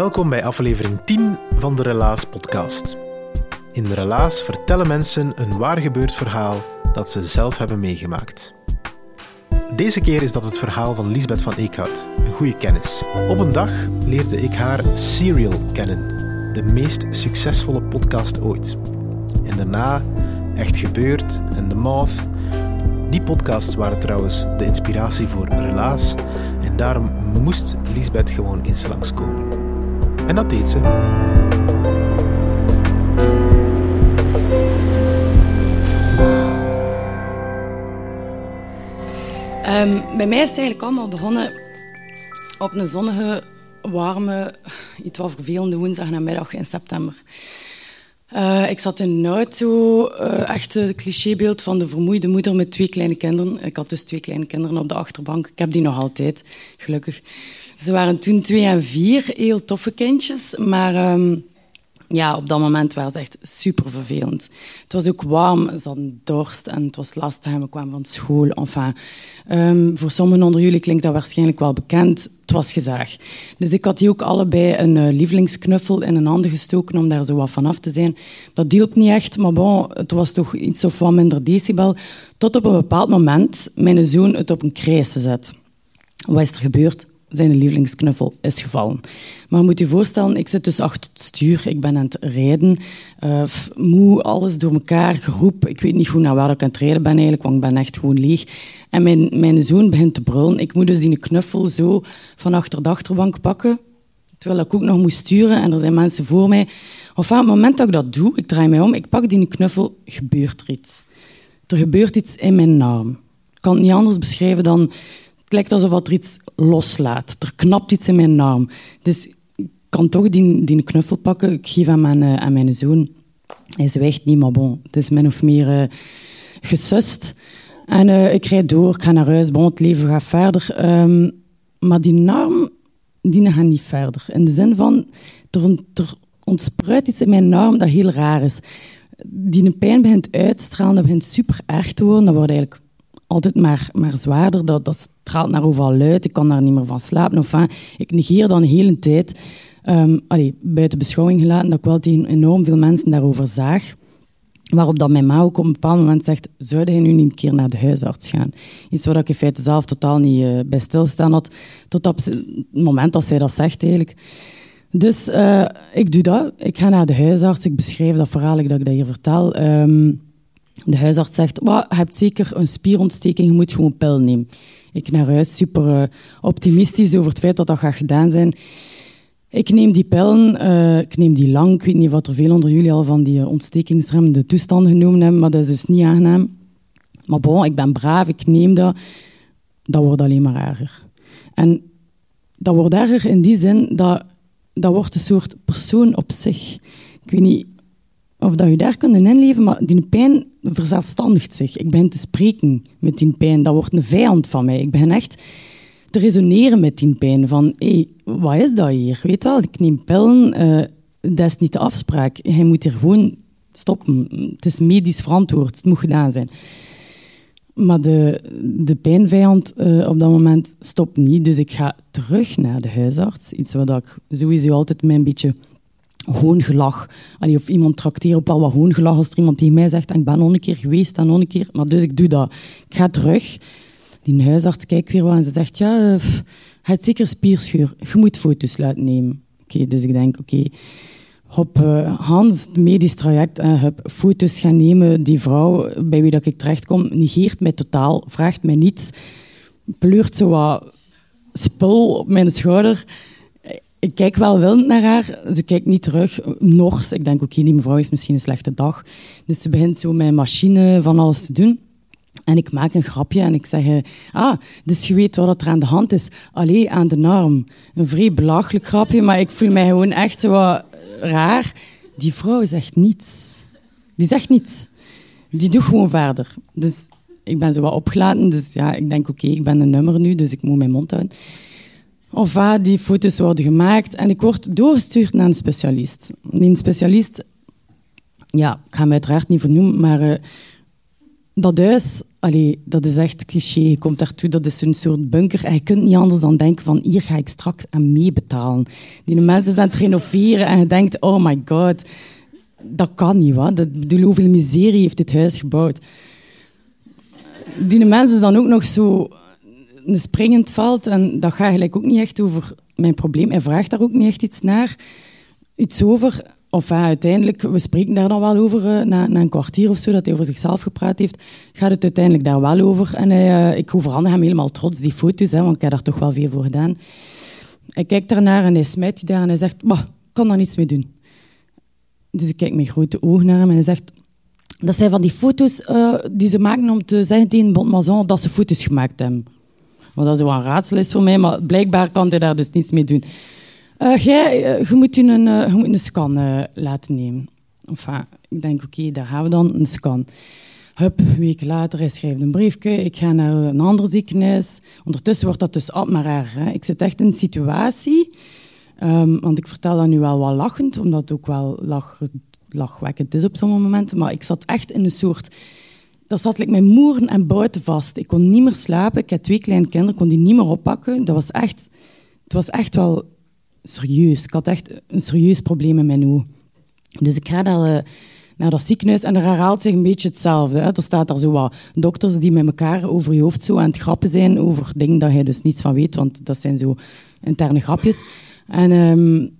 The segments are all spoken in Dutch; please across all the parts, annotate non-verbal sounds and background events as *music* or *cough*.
Welkom bij aflevering 10 van de Relaas podcast. In de Relaas vertellen mensen een waar gebeurd verhaal dat ze zelf hebben meegemaakt. Deze keer is dat het verhaal van Lisbeth van Eekhout, een goede kennis. Op een dag leerde ik haar Serial kennen, de meest succesvolle podcast ooit. En daarna Echt Gebeurd en The Moth. Die podcasts waren trouwens de inspiratie voor Relaas en daarom moest Lisbeth gewoon eens langskomen. En dat deed ze. Um, bij mij is het eigenlijk allemaal begonnen op een zonnige, warme, iets wat vervelende woensdag namiddag in september. Uh, ik zat in een auto, uh, echt het clichébeeld van de vermoeide moeder met twee kleine kinderen. Ik had dus twee kleine kinderen op de achterbank. Ik heb die nog altijd, gelukkig. Ze waren toen twee en vier, heel toffe kindjes, maar um, ja, op dat moment waren ze echt super vervelend. Het was ook warm, ze hadden dorst en het was lastig en we kwamen van school. Enfin, um, voor sommigen onder jullie klinkt dat waarschijnlijk wel bekend. Het was gezaag. Dus ik had die ook allebei een uh, lievelingsknuffel in een handen gestoken om daar zo wat vanaf te zijn. Dat hielp niet echt, maar bon, het was toch iets of wat minder decibel. Tot op een bepaald moment mijn zoon het op een krijs zet. Wat is er gebeurd? Zijn lievelingsknuffel is gevallen. Maar moet je voorstellen, ik zit dus achter het stuur, ik ben aan het rijden, uh, moe, alles door elkaar, geroep. Ik weet niet goed naar waar ik aan het rijden ben eigenlijk, want ik ben echt gewoon leeg. En mijn, mijn zoon begint te brullen. Ik moet dus die knuffel zo van achter de achterbank pakken, terwijl ik ook nog moet sturen en er zijn mensen voor mij. Of het moment dat ik dat doe, ik draai mij om, ik pak die knuffel, gebeurt er iets. Er gebeurt iets in mijn arm. Ik kan het niet anders beschrijven dan het lijkt alsof er iets loslaat. Er knapt iets in mijn arm. Dus ik kan toch die, die knuffel pakken. Ik geef aan uh, aan mijn zoon. Hij zwijgt niet, maar bon, het is min of meer uh, gesust. En uh, ik rijd door, ik ga naar huis. Bon, het leven gaat verder. Um, maar die arm, die gaat niet verder. In de zin van, er, er ontspruit iets in mijn arm dat heel raar is. Die pijn begint uit te stralen, dat begint super erg te worden. Dat wordt eigenlijk altijd maar, maar zwaarder. Dat, dat straalt naar overal uit. Ik kan daar niet meer van slapen. Of, ik negeer dan de hele tijd, um, allee, buiten beschouwing gelaten, dat ik wel enorm veel mensen daarover zaag. Waarop dat mijn ma ook op een bepaald moment zegt, zou je nu niet een keer naar de huisarts gaan? Iets waar ik in feite zelf totaal niet uh, bij stilstaan had, tot op het moment dat zij dat zegt eigenlijk. Dus uh, ik doe dat. Ik ga naar de huisarts. Ik beschrijf dat verhaal dat ik dat hier vertel. Um, de huisarts zegt, je hebt zeker een spierontsteking, je moet gewoon pil nemen. Ik naar huis, super uh, optimistisch over het feit dat dat gaat gedaan zijn. Ik neem die pillen, uh, ik neem die lang. Ik weet niet wat er veel onder jullie al van die uh, ontstekingsremmende toestanden genomen hebben, maar dat is dus niet aangenaam. Maar bon, ik ben braaf, ik neem dat. Dat wordt alleen maar erger. En dat wordt erger in die zin dat dat wordt een soort persoon op zich. Ik weet niet of dat je daar kunt inleven, maar die pijn verzelfstandigt zich. Ik ben te spreken met die pijn. Dat wordt een vijand van mij. Ik begin echt te resoneren met die pijn. Van, hé, hey, wat is dat hier? Weet wel, ik neem pillen, uh, dat is niet de afspraak. Hij moet hier gewoon stoppen. Het is medisch verantwoord, het moet gedaan zijn. Maar de, de pijnvijand uh, op dat moment stopt niet, dus ik ga terug naar de huisarts. Iets wat ik sowieso altijd mijn beetje hoongelach. Allee, of iemand trakteert op al wat hoongelach als er iemand tegen mij zegt, ik ben nog een keer geweest en nog een keer. Maar dus ik doe dat. Ik ga terug. Die huisarts kijkt weer wat en ze zegt, ja, het zeker spierscheur. Je moet foto's laten nemen. Oké, dus ik denk, oké, op uh, Hans, het medisch traject, en heb foto's gaan nemen. Die vrouw bij wie dat ik terechtkom, negeert mij totaal, vraagt mij niets, pleurt zo wat spul op mijn schouder. Ik kijk wel wild naar haar, ze kijkt niet terug. Nog, ik denk, oké, die mevrouw heeft misschien een slechte dag. Dus ze begint zo met machine van alles te doen. En ik maak een grapje en ik zeg, eh, ah, dus je weet wat er aan de hand is. Allee, aan de arm. Een vrij belachelijk grapje, maar ik voel mij gewoon echt zo raar. Die vrouw zegt niets. Die zegt niets. Die doet gewoon verder. Dus ik ben zo wat opgelaten. Dus ja, ik denk, oké, ik ben een nummer nu, dus ik moet mijn mond houden. Of die foto's worden gemaakt en ik word doorgestuurd naar een specialist. Die specialist, ja, ik ga hem uiteraard niet vernoemen, maar uh, dat huis, allee, dat is echt cliché. Je komt daartoe, dat is een soort bunker. En je kunt niet anders dan denken van, hier ga ik straks aan meebetalen. Die mensen zijn aan het renoveren en je denkt, oh my god, dat kan niet, wat. Bedoel, hoeveel miserie heeft dit huis gebouwd? Die mensen zijn dan ook nog zo een springend veld. En dat gaat eigenlijk ook niet echt over mijn probleem. Hij vraagt daar ook niet echt iets naar. Iets over. Of uiteindelijk, we spreken daar dan wel over, uh, na, na, een kwartier of zo, dat hij over zichzelf gepraat heeft, gaat het uiteindelijk daar wel over. En hij, uh, ik overhandig hem helemaal trots die foto's, hè, want ik heb daar toch wel veel voor gedaan. Hij kijkt daarnaar en hij smijt die daar en hij zegt, ik kan daar niets mee doen. Dus ik kijk met grote ogen naar hem en hij zegt, dat zijn van die foto's die ze maken om te zeggen tegen Bontmazon dat ze foto's gemaakt hebben. Want dat is wel een raadsel is voor mij, maar blijkbaar kan hij daar dus niets mee doen. Uh, jij, uh, je, moet een, uh, je moet een scan laten nemen. Enfin, ik denk, oké, daar gaan we dan, een scan. Hup, een week later, hij schrijft een briefje. Ik ga naar een ander ziekenhuis. Ondertussen wordt dat dus altijd maar erg. Hè. Ik zit echt in een situatie, um, want ik vertel dat nu wel wat lachend, omdat het ook wel lach, lachwekkend is op sommige momenten, maar ik zat echt in een soort dat zat like, mijn moeren en buiten vast. Ik kon niet meer slapen. Ik had twee kleine kinderen, ik kon die niet meer oppakken. Dat was echt, het was echt wel serieus. Ik had echt een serieus probleem in mijn oog. Dus ik ga naar, uh, naar dat ziekenhuis en er herhaalt zich een beetje hetzelfde. Hè. Er staat daar zo wat dokters die met elkaar over je hoofd zo aan het grappen zijn over dingen dat je dus niets van weet, want dat zijn zo interne grapjes. En um,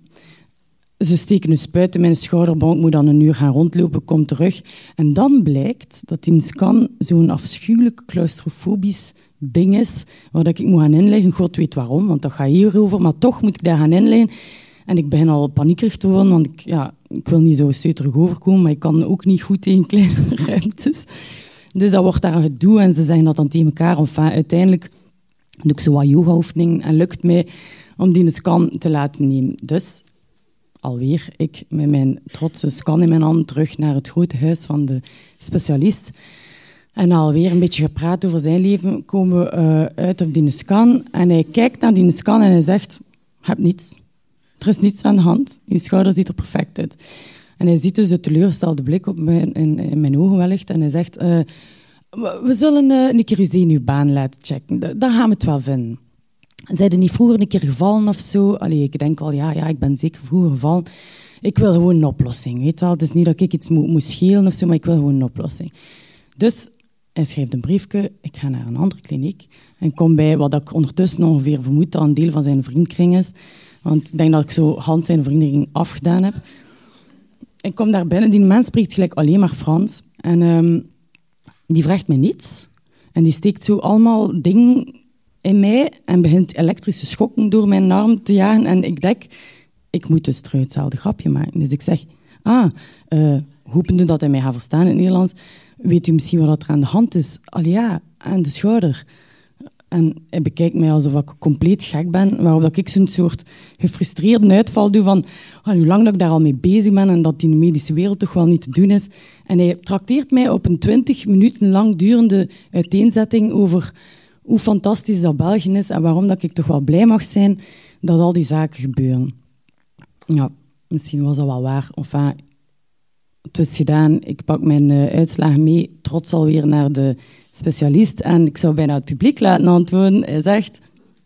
ze steken een spuit in mijn schouderband, moet dan een uur gaan rondlopen, kom terug. En dan blijkt dat in scan zo'n afschuwelijk claustrofobisch ding is, waar ik moet gaan inleggen. God weet waarom, want dat gaat hierover, maar toch moet ik daar gaan inleggen. En ik begin al paniekerig te worden, want ik, ja, ik wil niet zo steuterig overkomen, maar ik kan ook niet goed in kleine *laughs* ruimtes. Dus dat wordt daar een gedoe en ze zeggen dat dan tegen elkaar. Enfin, uiteindelijk doe ik zo wat yoga-oefening en lukt mij om die scan te laten nemen. Dus alweer ik met mijn trotse scan in mijn hand terug naar het grote huis van de specialist. En alweer een beetje gepraat over zijn leven, komen we uh, uit op die scan. En hij kijkt naar die scan en hij zegt, heb niets. Er is niets aan de hand. Je schouder ziet er perfect uit. En hij ziet dus de teleurgestelde blik op mijn, in, mijn ogen wellicht. En hij zegt, uh, we zullen uh, een keer uw zenuwbaan laten checken. Daar gaan we het wel vinden. Zijn niet vroeger een keer gevallen of zo? Allee, ik denk wel, ja, ja, ik ben zeker vroeger gevallen. Ik wil gewoon een oplossing, weet wel. Het is niet dat ik iets moet, moet schelen of zo, maar ik wil gewoon een oplossing. Dus hij schrijft een briefje, ik ga naar een andere kliniek en kom bij wat ik ondertussen ongeveer vermoed dat een deel van zijn vriendkring is. Want ik denk dat ik zo Hans zijn vriendkring afgedaan heb. Ik kom daar binnen, die mens spreekt gelijk alleen maar Frans. En um, die vraagt me niets. En die steekt zo allemaal dingen in mij en begint elektrische schokken door mijn arm te jagen. En ik denk, ik moet dus terug hetzelfde grapje maken. Dus ik zeg, ah, uh, hoepende dat hij mij gaat verstaan in het Nederlands, weet u misschien wat er aan de hand is? Al ja, aan de schouder. En hij bekijkt mij alsof ik compleet gek ben, waarop ik zo'n soort gefrustreerde uitval doe van oh, hoe lang dat ik daar al mee bezig ben en dat die in de medische wereld toch wel niet te doen is. En hij trakteert mij op een twintig minuten lang durende uiteenzetting over hoe fantastisch dat België is en waarom dat ik toch wel blij mag zijn dat al die zaken gebeuren. Ja, misschien was dat wel waar. Enfin, het is gedaan. Ik pak mijn uh, uitslagen mee, trots alweer naar de specialist. En ik zou bijna het publiek laten antwoorden. Hij zegt,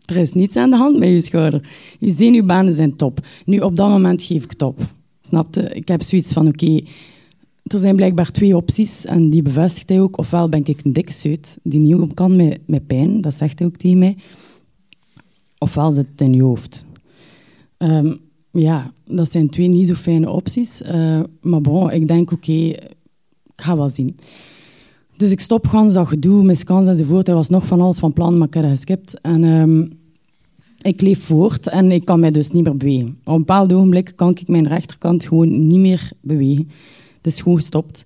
er is niets aan de hand met je schouder. Je zenuwbanen zijn top. Nu, op dat moment geef ik top. Snapte? Ik heb zoiets van, oké, er zijn blijkbaar twee opties en die bevestigt hij ook. Ofwel ben ik een dikzeut die niet op kan met, met pijn, dat zegt hij ook tegen mij. Ofwel zit het in je hoofd. Um, ja, dat zijn twee niet zo fijne opties. Uh, maar bon, ik denk, oké, ik ga wel zien. Dus ik stop gewoon dat gedoe, miskans enzovoort. Hij was nog van alles van plan, maar ik heb geskipt. En um, ik leef voort en ik kan mij dus niet meer bewegen. Op een bepaald ogenblik kan ik mijn rechterkant gewoon niet meer bewegen. Is gewoon gestopt.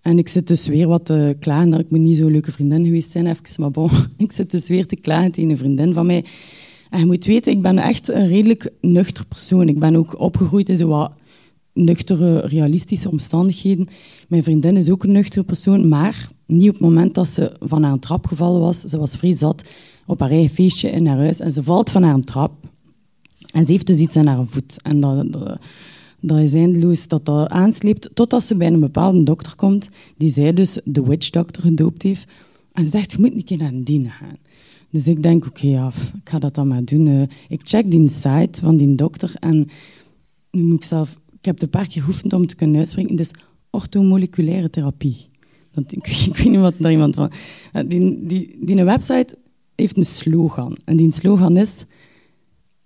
En ik zit dus weer wat te klagen dat ik moet niet zo'n leuke vriendin geweest zijn, even. Maar bon, *laughs* ik zit dus weer te klagen tegen een vriendin van mij. En je moet weten, ik ben echt een redelijk nuchter persoon. Ik ben ook opgegroeid in zo wat nuchtere, realistische omstandigheden. Mijn vriendin is ook een nuchtere persoon, maar niet op het moment dat ze van haar trap gevallen was. Ze was vrij zat op haar eigen feestje in haar huis en ze valt van haar trap. En ze heeft dus iets aan haar voet. En dat, dat is eindeloos dat dat aansleept totdat ze bij een bepaalde dokter komt, die zij dus de witch doctor gedoopt heeft. En ze zegt, je moet een keer naar een gaan. Dus ik denk, oké, ja, ik ga dat dan maar doen. Eh. ik check die site van die dokter en nu moet ik zelf... Ik heb het een paar keer geoefend om te kunnen uitspreken. Is orthomoleculaire therapie. Dat, *laughs* ik, weet niet wat daar iemand van... Eh, die, die, die website heeft een slogan. En die slogan is...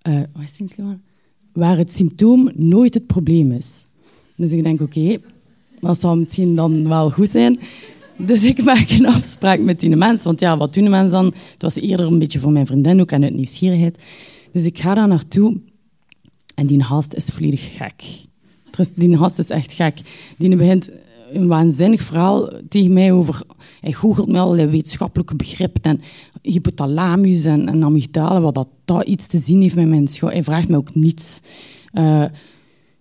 Uh, wat is die slogan? Waar het symptoom nooit het probleem is. Dus ik denk, oké, dat zou misschien dan wel goed zijn. Dus ik maak een afspraak met die mensen. Want ja, wat doen de mensen dan? Het was eerder een beetje voor mijn vriendin ook en uit nieuwsgierigheid. Dus ik ga daar naartoe. En die haast is volledig gek. Die haast is echt gek. Die begint een waanzinnig verhaal tegen mij over... Hij googelt me allerlei wetenschappelijke begrippen en hypothalamus en, en amygdala, wat dat, dat iets te zien heeft met mijn. Hij vraagt me ook niets. Uh,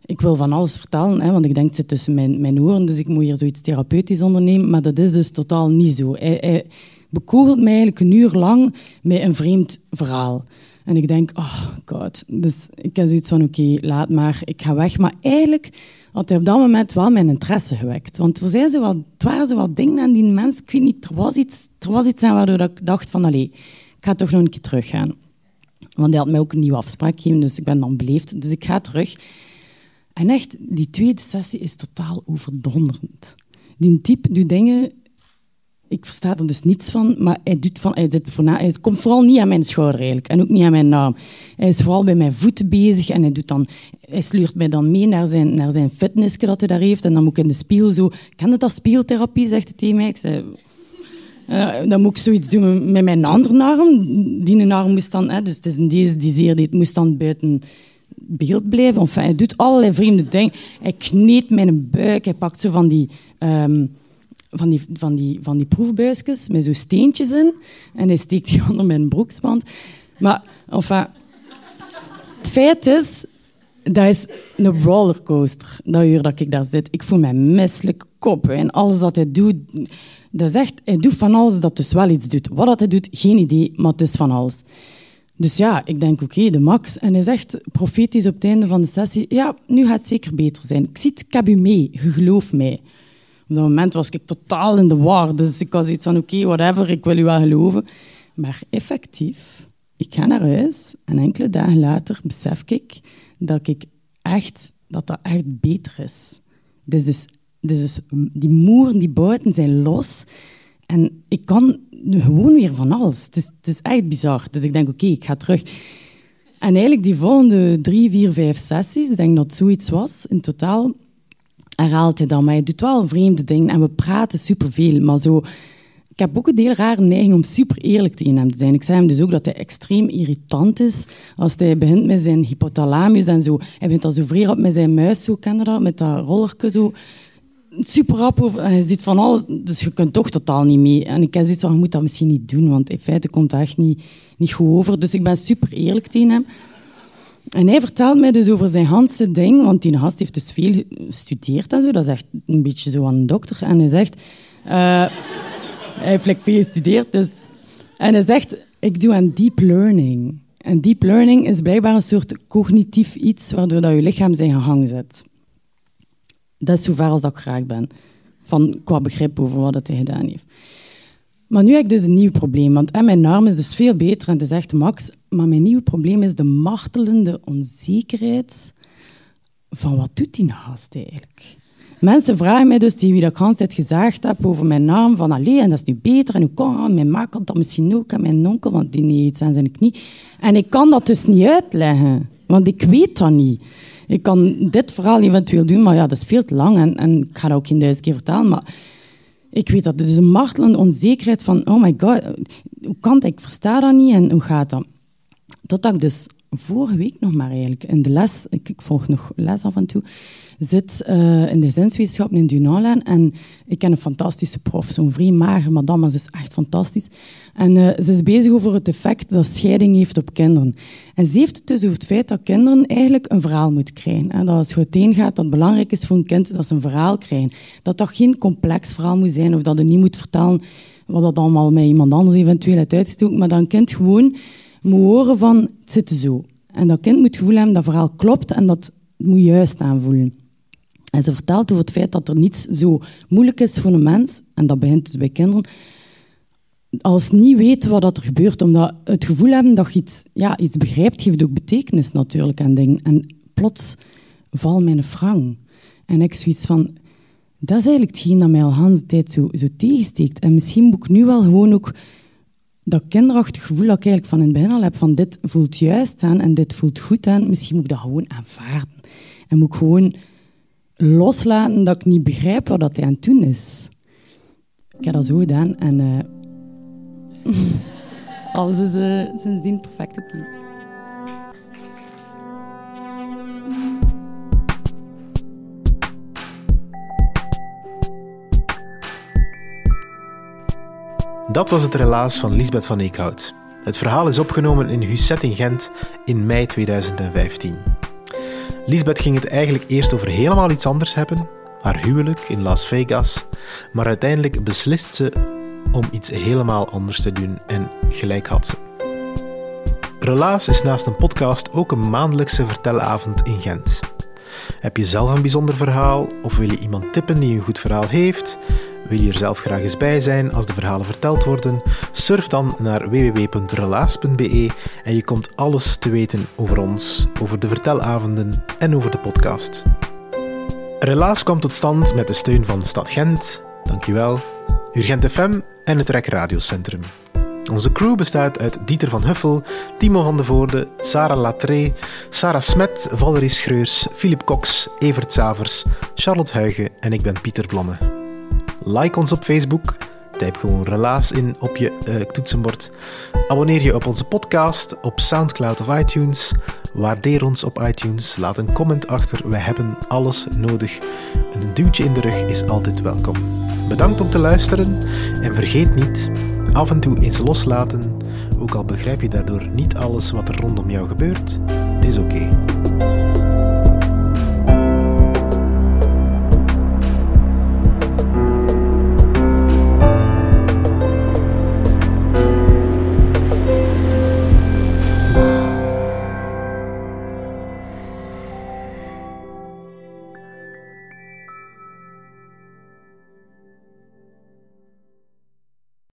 ik wil van alles vertellen, hè, want ik denk het zit tussen mijn, mijn oren, dus ik moet hier zoiets therapeutisch ondernemen, maar dat is dus totaal niet zo. Hij, hij bekogelt mij eigenlijk een uur lang met een vreemd verhaal. En ik denk, oh god. Dus ik heb zoiets van, oké, laat maar, ik ga weg. Maar eigenlijk had hij op dat moment wel mijn interesse gewekt. Want er, zijn zo wat, waren zo wat dingen aan die mens, ik weet niet, er was iets, er was iets aan waardoor ik dacht van, allee, ik ga toch nog een keer teruggaan. Want hij had mij ook een nieuwe afspraak gegeven, dus ik ben dan beleefd. Dus ik ga terug. En echt, die tweede sessie is totaal overdonderend. Die type doet dingen... Ik versta er dus niets van, maar hij, doet van, hij, zit voorna, hij komt vooral niet aan mijn schouder eigenlijk. En ook niet aan mijn naam. Hij is vooral bij mijn voeten bezig en hij, doet dan, hij sluurt mij dan mee naar zijn, naar zijn fitnessje dat hij daar heeft. En dan moet ik in de spiegel zo... Je dat spiegeltherapie, zegt hij tegen mij. Ik. Uh, dan moet ik zoiets doen met mijn andere arm. Die arm moest dan... Hè, dus het is deze die zeer, die moest dan buiten beeld blijven. Enfin, hij doet allerlei vreemde dingen. Hij kneedt mijn buik. Hij pakt zo van die, um, van die, van die, van die proefbuisjes met zo steentjes in. En hij steekt die *laughs* onder mijn broeksband. Maar enfin, het feit is, dat is een rollercoaster, dat uur dat ik daar zit. Ik voel mij misselijk, kop en alles dat hij doet. Dat is echt, hij doet van alles dat dus wel iets doet. Wat dat hij doet, geen idee, maar het is van alles. Dus ja, ik denk, oké, de max. En hij zegt profetisch op het einde van de sessie, ja, nu gaat het zeker beter zijn. Ik zie het, ik heb u mee, je gelooft mij. Op dat moment was ik totaal in de war, dus ik was iets van, oké, whatever, ik wil u wel geloven. Maar effectief, ik ga naar huis en enkele dagen later besef ik dat ik echt, dat dat echt beter is. Dus, dus, dus die moeren, die buiten zijn los. En ik kan gewoon weer van alles. Het is, het is echt bizar. Dus ik denk, oké, ik ga terug. En eigenlijk die volgende drie, vier, vijf sessies, ik denk dat zoiets was, in totaal, herhaalt hij dan. Maar hij doet wel vreemde dingen en we praten superveel. Maar zo... Ik heb ook een heel rare neiging om super eerlijk tegen hem te zijn. Ik zei hem dus ook dat hij extreem irritant is als hij begint met zijn hypothalamus en zo. Hij begint al zo vrij op met zijn muis, zo, dat? Met dat rollerke zo super rap. Je ziet van alles, dus je kunt toch totaal niet mee. En ik heb zoiets van, je moet dat misschien niet doen, want in feite komt dat echt niet, niet goed over. Dus ik ben super eerlijk tegen hem. En hij vertelt mij dus over zijn handse ding, want die gast heeft dus veel gestudeerd en zo. Dat is echt een beetje zo aan een dokter. En hij zegt... Uh, hij heeft veel gestudeerd, dus... En hij zegt, ik doe aan deep learning. En deep learning is blijkbaar een soort cognitief iets waardoor dat je lichaam zijn gang zet. Dat is zover als ik graag ben. Van, qua begrip over wat hij gedaan heeft. Maar nu heb ik dus een nieuw probleem. Want mijn arm is dus veel beter en het is echt max. Maar mijn nieuwe probleem is de martelende onzekerheid van wat doet die naast eigenlijk. Mensen vragen mij dus, wie dat ik gezegd heb over mijn naam, van alleen en dat is nu beter, en hoe kan mijn ma kan dat misschien ook, en mijn onkel, want die heeft iets aan zijn knie. En ik kan dat dus niet uitleggen. Want ik weet dat niet. Ik kan dit verhaal eventueel doen, maar ja, dat is veel te lang en, en ik ga dat ook geen duizend keer vertellen. Maar ik weet dat. Dus een martelende onzekerheid van, oh my god, hoe kan? Ik versta dat niet en hoe gaat dat? Totdat ik dus vorige week nog maar eigenlijk in de les, ik, volg nog les af en toe, zit uh, in de zinswetenschappen in Dunalan en ik ken een fantastische prof, zo'n vrij mager madame, maar ze is echt fantastisch. En uh, ze is bezig over het effect dat scheiding heeft op kinderen. En ze heeft het dus over het feit dat kinderen eigenlijk een verhaal moeten krijgen. En dat als het uiteen gaat, dat het belangrijk is voor een kind dat ze een verhaal krijgen. Dat dat geen complex verhaal moet zijn of dat het niet moet vertellen wat dat allemaal met iemand anders eventueel uit uitstoot, maar dat een kind gewoon moet horen van, het zit zo. En dat kind moet voelen dat verhaal klopt en dat moet juist aanvoelen. En ze vertelt over het feit dat er niets zo moeilijk is voor een mens, en dat begint dus bij kinderen, als niet weten wat er gebeurt. Omdat het gevoel hebben dat je iets, ja, iets begrijpt, geeft ook betekenis natuurlijk aan dingen. En plots valt mijn frang. En ik zoiets van, dat is eigenlijk hetgeen dat mij al de tijd zo, zo tegensteekt. En misschien moet ik nu wel gewoon ook dat kinderachtig gevoel dat ik eigenlijk van in het begin al heb, van dit voelt juist aan en dit voelt goed aan, misschien moet ik dat gewoon aanvaarden. En moet ik gewoon loslaten dat ik niet begrijp wat dat hij aan het doen is. Ik heb dat zo gedaan en uh, *laughs* alles is uh, sindsdien perfect oké. Dat was het relaas van Lisbeth van Eekhout. Het verhaal is opgenomen in Husset in Gent in mei 2015. Lisbeth ging het eigenlijk eerst over helemaal iets anders hebben, haar huwelijk in Las Vegas, maar uiteindelijk beslist ze om iets helemaal anders te doen en gelijk had ze. Relaas is naast een podcast ook een maandelijkse vertelavond in Gent. Heb je zelf een bijzonder verhaal of wil je iemand tippen die een goed verhaal heeft? Wil je er zelf graag eens bij zijn als de verhalen verteld worden? Surf dan naar www.relaas.be en je komt alles te weten over ons, over de vertelavonden en over de podcast. Relaas kwam tot stand met de steun van Stad Gent, dankjewel, Urgent FM en het Rek Radiocentrum. Onze crew bestaat uit Dieter van Huffel, Timo van de Voorde, Sarah Latré, Sarah Smet, Valerie Schreurs, Philip Cox, Evert Savers, Charlotte Huigen en ik ben Pieter Blomme. Like ons op Facebook. Typ gewoon relaas in op je uh, toetsenbord. Abonneer je op onze podcast op Soundcloud of iTunes. Waardeer ons op iTunes. Laat een comment achter. We hebben alles nodig. Een duwtje in de rug is altijd welkom. Bedankt om te luisteren en vergeet niet af en toe eens loslaten. Ook al begrijp je daardoor niet alles wat er rondom jou gebeurt, het is oké.